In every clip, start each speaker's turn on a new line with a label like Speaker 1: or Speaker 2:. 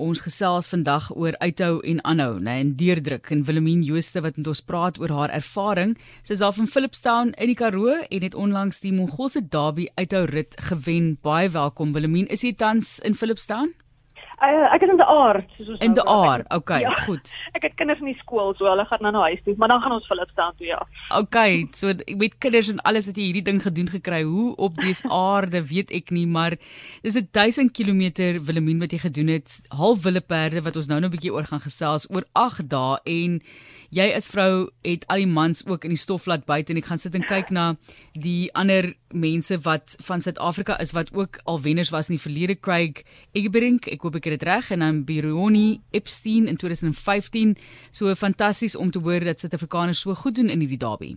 Speaker 1: Ons gesels vandag oor uithou en aanhou, né, en deurdruk en Wilhelmine Jooste wat met ons praat oor haar ervaring. Sy is af in Philipstown in die Karoo en het onlangs die Mongolse Derby uithou rit gewen. Baie welkom Wilhelmine. Is jy tans in Philipstown?
Speaker 2: Uh, ek is in die aard, soos ons
Speaker 1: In die aard. Okay, ja, goed.
Speaker 2: Ek het kinders in die skool, so hulle gaan nou na huis toe, maar dan gaan ons Philip staan toe ja.
Speaker 1: Okay, so met kinders en alles het jy hierdie ding gedoen gekry. Hoe op dese aarde weet ek nie, maar dis 'n 1000 km Wilhelmine wat jy gedoen het. Half wille perde wat ons nou nou 'n bietjie oor gaan gesels oor 8 dae en jy as vrou het al die mans ook in die stof laat buite en ek gaan sit en kyk na die ander mense wat van Suid-Afrika is wat ook al wenners was in die verlede Craig Egberink ek hoop ek het dit reg en dan Bironi Epstein in 2015 so fantasties om te hoor dat Suid-Afrikaners so goed doen in hierdie derby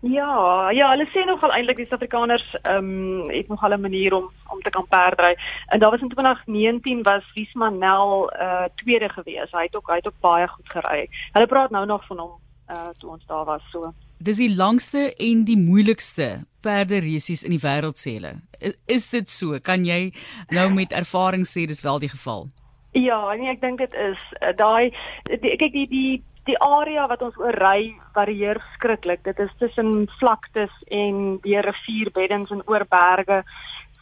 Speaker 2: Ja, ja, hulle sê nogal eintlik die Suid-Afrikaners ehm um, het nogal 'n manier om om te kan perdry. En daar was in 2019 was Wiesman Nel uh tweede gewees. Hy het ook hy het ook baie goed gery. Hulle praat nou nog van hom uh toe ons daar was so.
Speaker 1: Dis die langste en die moeilikste perderesies in die wêreld sê hulle. Is dit so? Kan jy nou met ervaring sê dis wel die geval?
Speaker 2: Ja, nee, ek dink dit is uh, daai kyk die die die area wat ons oor ry varieer verskriklik. Dit is tussen vlaktes en deur rivierbeddings en oor berge.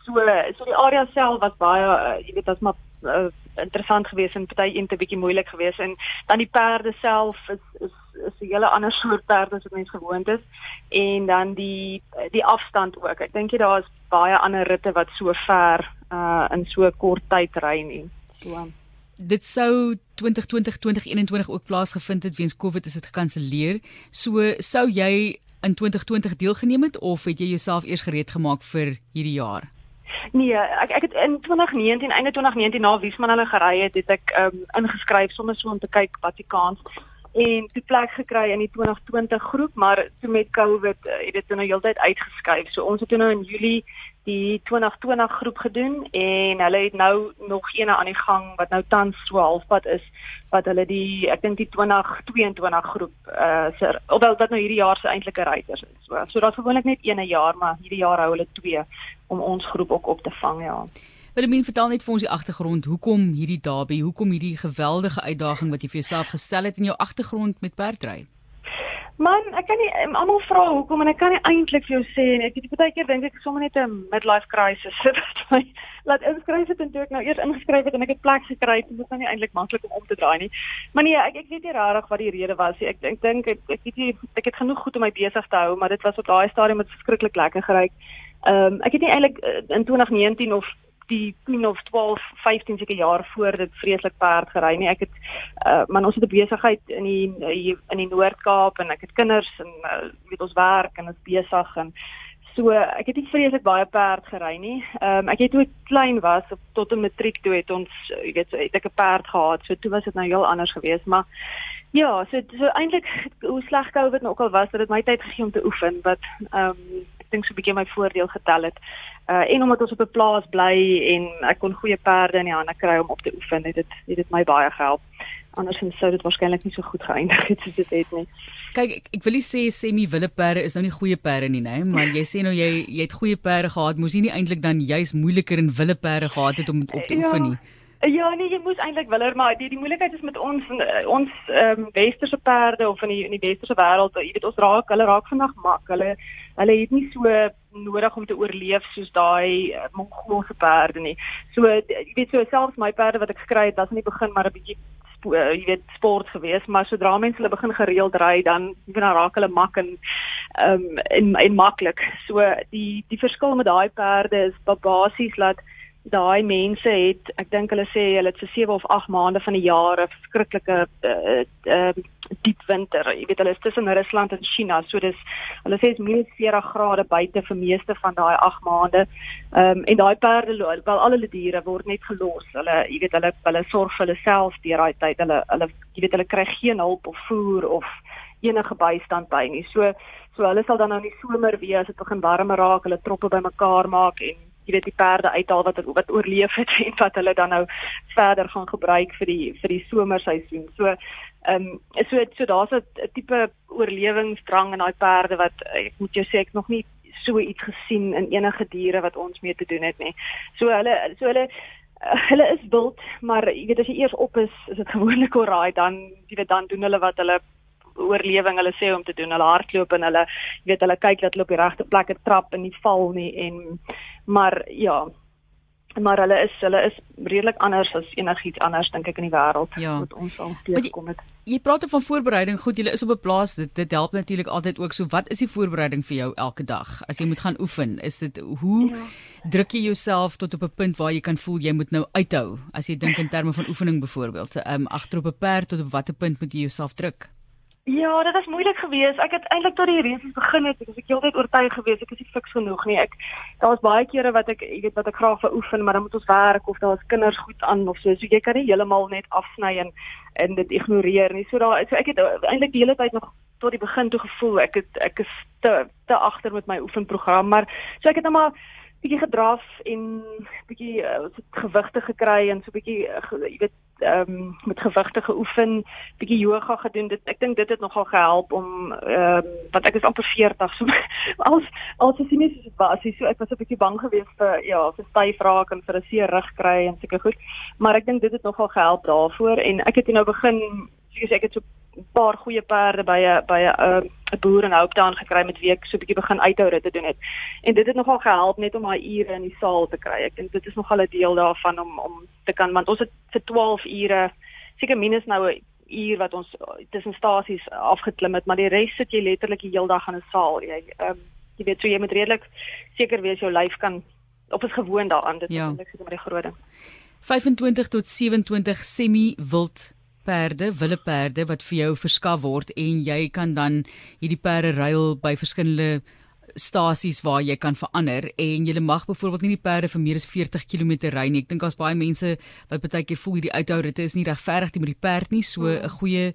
Speaker 2: So so die area self was baie uh, jy weet as maar uh, interessant geweest en party een te bietjie moeilik geweest en dan die perde self is is is 'n hele ander soort perde as wat mens gewoond is en dan die die afstand ook. Ek dink jy daar is baie ander ritte wat so ver uh in so kort tyd ry nie. So
Speaker 1: dit sou 2020 2021 ook plaasgevind het weens Covid is dit gekanselleer. So sou jy in 2020 deelgeneem het of het jy jouself eers gereed gemaak vir hierdie jaar?
Speaker 2: Nee, ek ek het in 2019 einde 2019 na Wiesman hulle gery het, het ek um, ingeskryf sommer so om te kyk wat die kans en toe plek gekry in die 2020 groep, maar toe met Covid uh, het dit nou heeltyd uitgeskuif. So ons het nou in Julie die 2020 groep gedoen en hulle het nou nog eene aan die gang wat nou tans so halfpad is wat hulle die ek dink die 2022 groep uh se ofwel wat nou hierdie jaar se eintlike ruiters is. So so daar's gewoonlik net een 'n jaar, maar hierdie jaar hou hulle twee om ons groep ook op te vang, ja.
Speaker 1: Willemien vertel net vir ons die agtergrond. Hoekom hierdie derby? Hoekom hierdie geweldige uitdaging wat jy vir jouself gestel het in jou agtergrond met perdry?
Speaker 2: Man, ek kan nie um, almal vra hoekom en ek kan nie eintlik vir jou sê en ek het baie keer dink ek sommer net 'n midlife crisis sit wat my laat inskryf het en toe ek nou eers ingeskryf het en ek het plek gekry, dit is nou nie eintlik maklik om om te draai nie. Maar nee, ek ek weet nie regtig wat die rede was nie. Ek ek dink ek ek weet nie ek het genoeg goed om my besig te hou, maar dit was op daai stadium met verskriklik lekker gery. Ehm um, ek het nie eintlik uh, in 2019 of die 10 of 12, 15 seker jaar voor dit vreeslik perd gery nie. Ek het uh, maar ons het 'n besigheid in die in die Noord-Kaap en ek het kinders en uh, weet ons werk en ons besig en so ek het nie vreeslik baie perd gery nie. Ehm um, ek het toe klein was op tot 'n matriek toe het ons jy weet so het ek 'n perd gehad. So toe was dit nou heel anders geweest, maar ja, so so eintlik hoe sleg COVID nou ook al was, dat dit my tyd gegee om te oefen wat ehm um, dink so 'n bietjie my voordeel getel het. Uh en omdat ons op 'n plaas bly en ek kon goeie perde in die hande kry om op te oefen, het dit het dit my baie gehelp. Andersins sou dit waarskynlik nie so goed geëindig het soos dit het nie.
Speaker 1: Kyk, ek, ek wil nie sê semi wille perde is nou nie goeie perde nie, nê, maar jy sê nou jy jy het goeie perde gehad, moes jy nie eintlik dan juis moeiliker in wille perde gehad het om op te ja. oefen nie.
Speaker 2: Ja, nee, jy moes eintlik willer, maar die die moeilikheid is met ons ons ehm um, westerse perde of in die in die westerse wêreld, jy weet ons raak, hulle raak vandag mak. Hulle hulle het nie so nodig om te oorleef soos daai uh, Mongolse perde nie. So jy weet so selfs my perde wat ek gekry het, was in die begin maar 'n bietjie uh, jy weet sport geweest, maar sodra mense hulle begin gereeld ry, dan dan raak hulle mak en ehm um, en en maklik. So die die verskil met daai perde is basies dat daai mense het ek dink hulle sê hulle het vir 7 of 8 maande van die jaar 'n verskriklike uh, uh, diep winter. Jy weet hulle is tussen Rusland en China, so dis hulle sê dit is minus 40 grade buite vir meeste van daai 8 maande. Ehm um, en daai perde wel al hulle diere word net gelos. Hulle jy weet hulle hulle sorg vir hulle self deur daai tyd. Hulle hulle jy weet hulle kry geen hulp of voer of enige bystand by nie. So so hulle sal dan nou in die somer weer as dit begin warmer raak, hulle troppe bymekaar maak en jy weet die perde uithaal wat wat oorleef het en wat hulle dan nou verder gaan gebruik vir die vir die somerseisoen. So ehm um, so so daar's 'n tipe oorlewingsdrang in daai perde wat ek moet jou sê ek nog nie so iets gesien in enige diere wat ons mee te doen het nie. So hulle so hulle uh, hulle is wild, maar jy weet as jy eers op is, is dit gewoonlik alraai dan jy weet dan doen hulle wat hulle oorlewing hulle sê om te doen. Hulle hardloop en hulle jy weet hulle kyk dat hulle op die regte plekke trap en nie val nie en maar ja, maar hulle is hulle is redelik anders as enigiets anders dink ek in die wêreld
Speaker 1: ja.
Speaker 2: wat ons al teekom het.
Speaker 1: Jy praat van voorbereiding. Goed, jy is op 'n plaas. Dit dit help natuurlik altyd ook. So wat is die voorbereiding vir jou elke dag as jy moet gaan oefen? Is dit hoe ja. druk jy jouself tot op 'n punt waar jy kan voel jy moet nou uithou? As jy dink in terme van oefening byvoorbeeld, ehm um, agter op 'n perd tot op watter punt moet jy jouself druk?
Speaker 2: Ja, dit was moeilik geweest. Ek het eintlik tot die reisies begin het, ek was ek heeltyd oortuig geweest ek is nie fiks genoeg nie. Ek daar's baie kere wat ek, jy weet, wat ek graag wou oefen, maar dan moet ons werk of daar's kinders goed aan of so. So jy kan nie heeltemal net afsny en en dit ignoreer nie. So daar so ek het eintlik die hele tyd nog tot die begin toe gevoel ek het ek is te te agter met my oefenprogram, maar so ek het nou maar bietjie gedraf en bietjie uh, gewigte gekry en so bietjie uh, jy weet ehm um, met gewigte geoefen, bietjie yoga gedoen. Dit ek dink dit het nogal gehelp om ehm um, want ek is amper 40 so als als as jy net so was, so ek was 'n bietjie bang geweest vir ja, vir styf raak en vir 'n seer rug kry en seker goed. Maar ek dink dit het nogal gehelp daarvoor en ek het nou begin soos ek het so paar goeie perde by 'n by 'n uh, 'n boer in Hopetown gekry met wie ek so 'n bietjie begin uithou rit te doen het. En dit het nogal gehelp net om daai ure in die saal te kry. Ek dink dit is nogal 'n deel daarvan om om te kan want ons het vir 12 ure seker minus nou 'n uur wat ons tussen stasies afgeklim het, maar die res sit jy letterlik die hele dag in 'n saal. Jy ehm um, jy weet so jy moet redelik seker wees jou lyf kan op is gewoond daaraan. Dit ja. is eintlik met die groot ding.
Speaker 1: 25 tot 27 semi wild perde, wille perde wat vir jou verskaf word en jy kan dan hierdie perde ruil by verskillende stasies waar jy kan verander en jy mag byvoorbeeld nie die perde vir meer as 40 km ry nie. Ek dink daar's baie mense wat baie keer voel hierdie uithou ritte is nie regverdig met die perd nie. So 'n goeie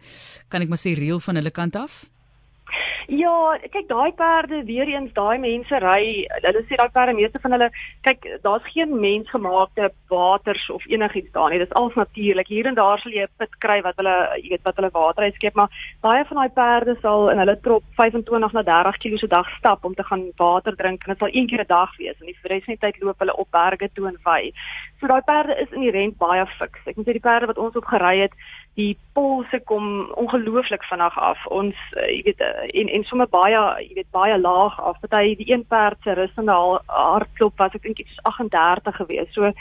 Speaker 1: kan ek maar sê reël van hulle kant af.
Speaker 2: Ja, kyk daai perde weer eens daai mense ry, hulle sê daai perde meeste van hulle kyk daar's geen mensgemaakte waters of enigiets daar nie. Dit is alles natuurlik. Hier en daar sal jy 'n put kry wat hulle, jy weet wat hulle water uitskep, maar baie van daai perde sal in hulle trop 25 na 30 km se dag stap om te gaan water drink en dit sal een keer 'n dag wees en die res van die tyd loop hulle op berge toe en wy. So daai perde is inherënt baie fiks. Ek moet sê die perde wat ons op gery het, die polse kom ongelooflik vinnig af. Ons uh, jy weet uh, en en sommer baie jy weet baie laag af. Party die een perd se rusende hartklop was ek dink iets soos 38 gewees. So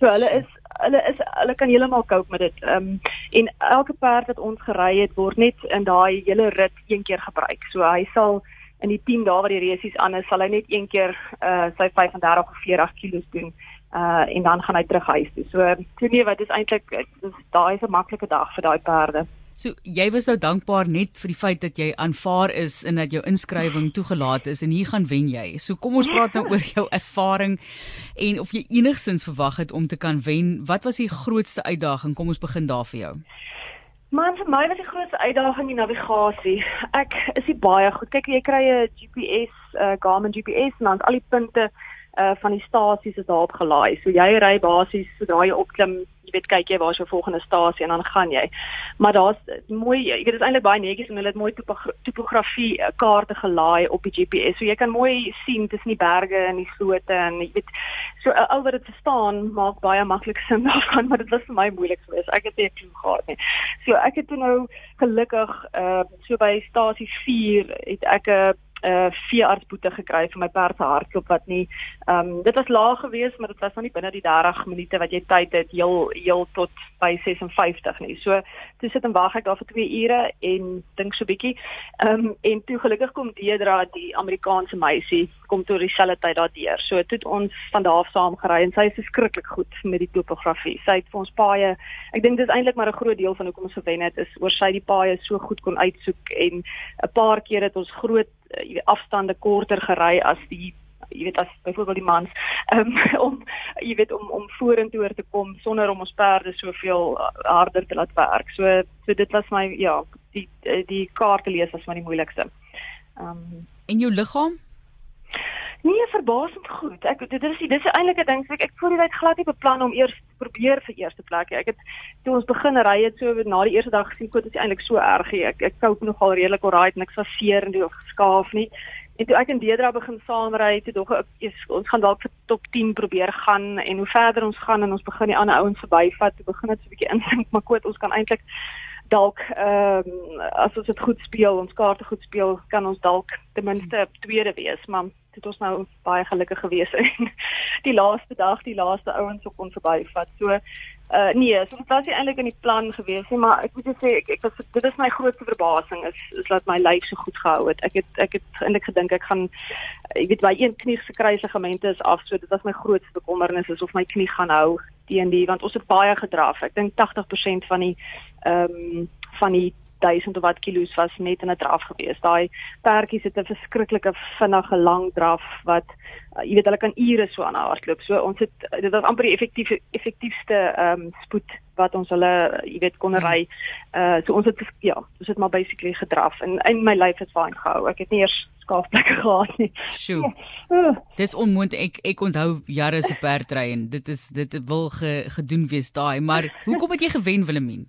Speaker 2: so hulle is hulle is hulle kan heeltemal cope met dit. Ehm um, en elke perd wat ons gery het word net in daai hele rit een keer gebruik. So hy sal in die 10 dae wat die resies aan is, sal hy net een keer uh sy 35 of 40 kg doen uh en dan gaan hy terug huis toe. So toe nee, wat is eintlik daai is 'n maklike dag vir daai perde.
Speaker 1: So jy was nou dankbaar net vir die feit dat jy aanvaar is en dat jou inskrywing toegelaat is en hier gaan wen jy. So kom ons praat nou oor jou ervaring en of jy enigsins verwag het om te kan wen. Wat was die grootste uitdaging? Kom ons begin daar vir jou.
Speaker 2: Man vir my was die grootste uitdaging die navigasie. Ek is nie baie goed. Kyk, jy kry 'n GPS, 'n uh, Garmin GPS en dan al die punte uh van die stasies is daarop gelaai. So jy ry basies sodra jy opklim, jy weet kyk jy waar is jou volgende stasie en dan gaan jy. Maar daar's mooi, jy weet dit is eintlik baie netjies en hulle het mooi topografie uh, kaarte gelaai op die GPS. So jy kan mooi sien tussen die berge en die slote en jy weet so uh, al wat dit verstaan maak baie maklik sin daarvan, maar dit was vir my moeilik geweest. Ek het nie 'n klou gehad nie. So ek het toe nou gelukkig uh so by stasie 4 het ek 'n uh, uh, veeartsboete gekry vir my perd se hartklop wat nie ehm um, dit was laag geweest maar dit was nog nie binne die 30 minute wat jy tyd het heel heel tot by 56 nie. So toe sit en wag ek daar vir 2 ure en dink so bietjie. Ehm um, en toe gelukkig kom Deedra die Amerikaanse meisie kom toe dieselfde tyd daardeur. So toe het ons van daar af saam gery en sy is verskriklik goed met die topografie. Sy het vir ons paaie ek dink dis eintlik maar 'n groot deel van hoekom ons gewen het is oor sy die paaie so goed kon uitsoek en 'n paar keer het ons groot uh, afstande korter gery as die jy weet as byvoorbeeld die mans um, om jy weet om om vorentoe te kom sonder om ons perde soveel uh, harder te laat werk. So so dit was my ja, die die kaarte lees was my die moeilikste.
Speaker 1: Ehm um, en jou liggaam?
Speaker 2: Nee, verbaasend goed. Ek dit is dit is eintlik 'n ding ek ek voor die tyd glad nie beplan om eers probeer vir eerste plek. Ek het toe ons begin ry het so na die eerste dag gesien kot dit is eintlik so erg. Ek ek koop nogal redelik alright en ek sal seer en die of skaaf nie. En toe ek in Deedra begin saamry, toe dog ek ons gaan dalk vir top 10 probeer gaan en hoe verder ons gaan en ons begin die ander ouens verbyvat, toe begin dit so 'n bietjie insink, maar koot ons kan eintlik dalk ehm um, as ons dit goed speel, ons kaarte goed speel, kan ons dalk ten minste tweede wees, maar het ons nou baie gelukkig gewees en die laaste dag die laaste ouens op ons verbyvat. So uh nee, so dit was nie eintlik in die plan gewees nie, maar ek moet sê ek ek was dit is my grootste verbasing is is dat my lyf so goed gehou het. Ek het ek het eintlik gedink ek gaan ek weet by een knie se kruisligamente is af, so dit was my grootste bekommernis is of my knie gaan hou teen die want ons het baie gedraf. Ek dink 80% van die ehm um, van die duisend of wat kilos was net in 'n draf gewees. Daai perdjies het 'n verskriklike vinnige lang draf wat uh, jy weet hulle kan ure so aan hardloop. So ons het dit was amper die effektief effektiefste ehm um, spoed wat ons hulle jy weet kon ry. Uh so ons het ja, ons het maar basically gedraf en in my lyf het fyn gehou. Ek het nie eers skaafplekke gehad nie.
Speaker 1: Sjoe. Uh. Dis onmoontlik. Ek ek onthou jare se perdry en dit is dit wil ge, gedoen wees daai, maar hoekom het jy gewen Willemien?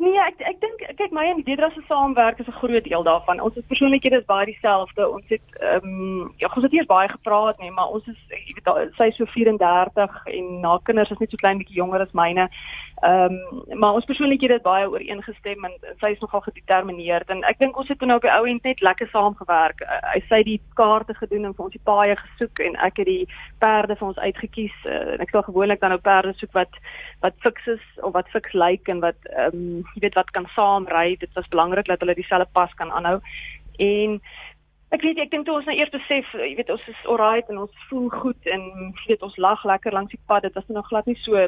Speaker 2: Nee, ek ek dink kyk my en Dedra se saamwerk is 'n groot deel daarvan. Ons is persoonlikhede is baie dieselfde. Ons het ehm um, ja, ons het eers baie gepraat nie, maar ons is jy weet sy is so 34 en haar kinders is net so klein bietjie jonger as myne. Ehm um, maar ons persoonlikhede het baie ooreengestem en, en sy is nogal gedetermineerd en ek dink ons het nou op die ou end net lekker saamgewerk. Uh, hy sê die kaarte gedoen en vir ons die paaie gesoek en ek het die perde vir ons uitgekies. Uh, ek sal gewoonlik dan nou perde soek wat wat fiks is of wat fiks lyk en wat ehm um, jy weet wat kan saamry. Dit was belangrik dat hulle dieselfde pas kan aanhou. En ek weet ek dink toe ons nou eers besef, jy weet ons is alright en ons voel goed en jy weet ons lag lekker langs die pad. Dit was nog glad nie so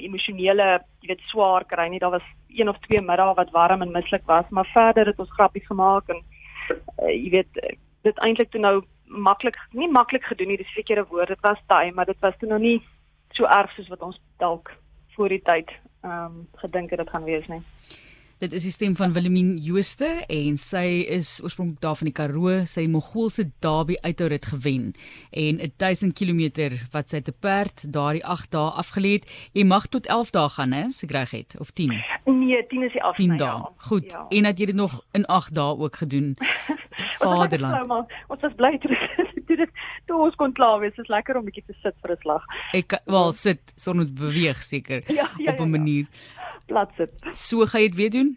Speaker 2: emosionele, jy weet swaar kry nie. Daar was een of twee middae wat warm en mislik was, maar verder het ons grappies gemaak en uh, jy weet dit eintlik toe nou maklik nie maklik gedoen nie, dis sekere woorde, dit was taai, maar dit was toe nou nie so erg soos wat ons dalk voor die tyd ehm um, gedink het dit gaan wees nie.
Speaker 1: Dit is die stem van Willemien Jooste en sy is oorspronklik daar van die Karoo, sy Mongoolse derby uithourit gewen en 1000 km wat sy te perd daardie 8 dae afgelê het. Jy mag tot 11 dae gaan hè, se reg het of 10.
Speaker 2: Nee, 10 is die afsny.
Speaker 1: 10 dae. Ja. Goed. Ja. En dat jy dit nog in 8 dae ook gedoen. Vaderland.
Speaker 2: Ons was bly toe dit toe ons kon klaar wees. Dit is lekker om bietjie te sit vir 'n slag.
Speaker 1: Ek wel sit sonder beweeg seker ja, ja, op 'n ja, ja. manier.
Speaker 2: Plat sit.
Speaker 1: So gaan jy dit weer doen?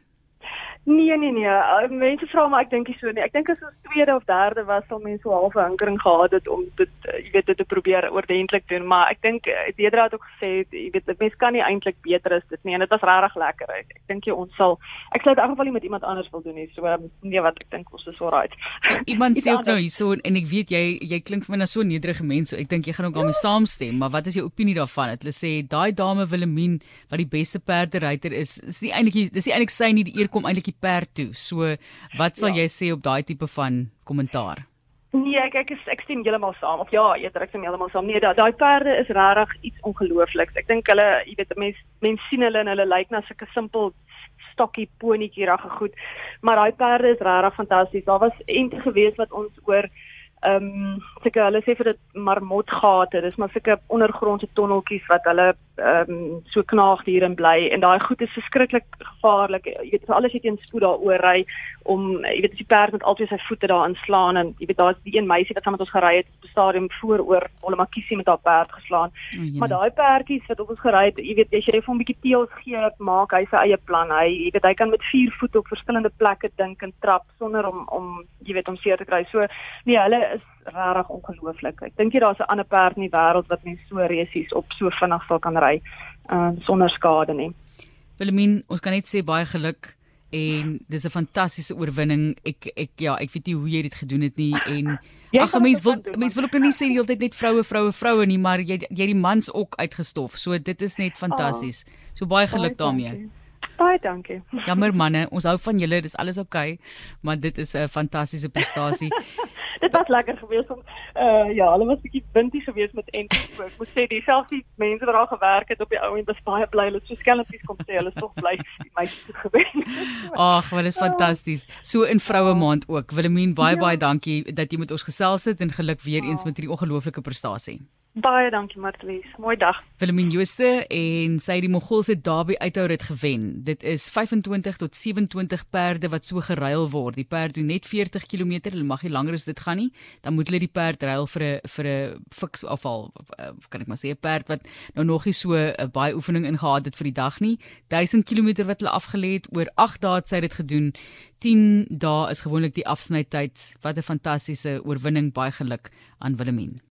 Speaker 2: Nee nee nee, uh, mense vra maar ek dink nie so nie. Ek dink as ons tweede of derde was sal mense so half 'n hinkering gehad het om dit uh, jy weet dit te probeer oordentlik doen, maar ek dink uh, Deedra het ook gesê jy weet mense kan nie eintlik beter as dit nie en dit was regtig lekker. Ek, ek dink jy ons sal ek sou dit in geval nie met iemand anders wil doen nie. So um, nee wat ek dink ons is alright.
Speaker 1: Iemand sê ook nou hierso en ek weet jy jy klink vir my na so 'n nederige mens, so ek dink jy gaan ook daarmee saamstem, maar wat is jou opinie daarvan? Het hulle sê daai dame Willemien wat die beste perderyter is, is nie eintlik dis nie eintlik sy nie die eer kom eintlik die perd toe. So wat sal ja. jy sê op daai tipe van kommentaar?
Speaker 2: Nee, ek ek, is, ek stem heeltemal saam. Of ja, eerder ek stem heeltemal saam. Nee, daai daai perde is regtig iets ongeloofliks. Ek dink hulle, jy weet, mense mense sien hulle en hulle lyk na sulke simpel stokkie ponietjie reg goed. Maar daai perde is regtig fantasties. Daar was ente gewees wat ons oor ehm um, seker hulle sê vir dit marmotgate, dis maar seker ondergrondse tonneltjies wat hulle ehm um, so knaag hier in bly en daai goed is verskriklik gevaarlik. Jy weet, alles het teen spoed daaroor ry om jy weet as die perd met altyd sy voete daarin slaan en jy weet daar's die een meisie wat saam met ons gery het op die stadium vooroor hulle makiesie met haar perd geslaan. Oh, ja. Maar daai perdjies wat op ons gery het, jy weet as jy hom 'n bietjie teels gee, maak hy sy eie plan. Hy jy weet hy kan met vier voete op verskillende plekke dink en trap sonder om om jy weet om seer te kry. So nee, hulle is regtig ongelooflik. Ek dink jy daar's 'n ander perd in die wêreld wat net so resies op so vinnig sal kan ry uh, sonder skade nie.
Speaker 1: Wilhelmine, ons kan net sê baie geluk en dis 'n fantastiese oorwinning. Ek ek ja, ek weet nie hoe jy dit gedoen het nie en ag mense wil mense wil ook nie sê die hele tyd net vroue vroue vroue nie, maar jy jy die mans ook uitgestof. So dit is net fantasties. Oh, so baie geluk daarmee.
Speaker 2: Baie dankie.
Speaker 1: Jammer manne, ons hou van julle, dis alles oukei, okay, maar dit is 'n fantastiese prestasie.
Speaker 2: dit was lekker geweest om uh ja, hulle was bietjie windie geweest met en ek moet sê dieselfde die mense wat daar gewerk het op die ou en was baie bly hulle so skelmpies kom sê hulle is tog bly my goed gewen.
Speaker 1: Ag, wat is fantasties. So in vroue maand ook. Willemien baie ja. baie dankie dat jy met ons gesels het en geluk weer eens ja. met hierdie ongelooflike prestasie.
Speaker 2: Baie dankie Martlies. Mooi dag.
Speaker 1: Wilhelmine Jooste en sy het die Mogolse Derby uithourit gewen. Dit is 25 tot 27 perde wat so geruil word. Die perd doen net 40 km, hulle mag nie langer as dit gaan nie. Dan moet hulle die perd ruil vir 'n vir 'n fiks afval eh, kan ek maar sê 'n perd wat nou nog nie so uh, baie oefening ingehaat het vir die dag nie. 1000 km wat hulle afgelê het oor 8 dae het sy dit gedoen. 10 dae is gewoonlik die afsnytyd. Wat 'n fantastiese oorwinning, baie geluk aan Wilhelmine.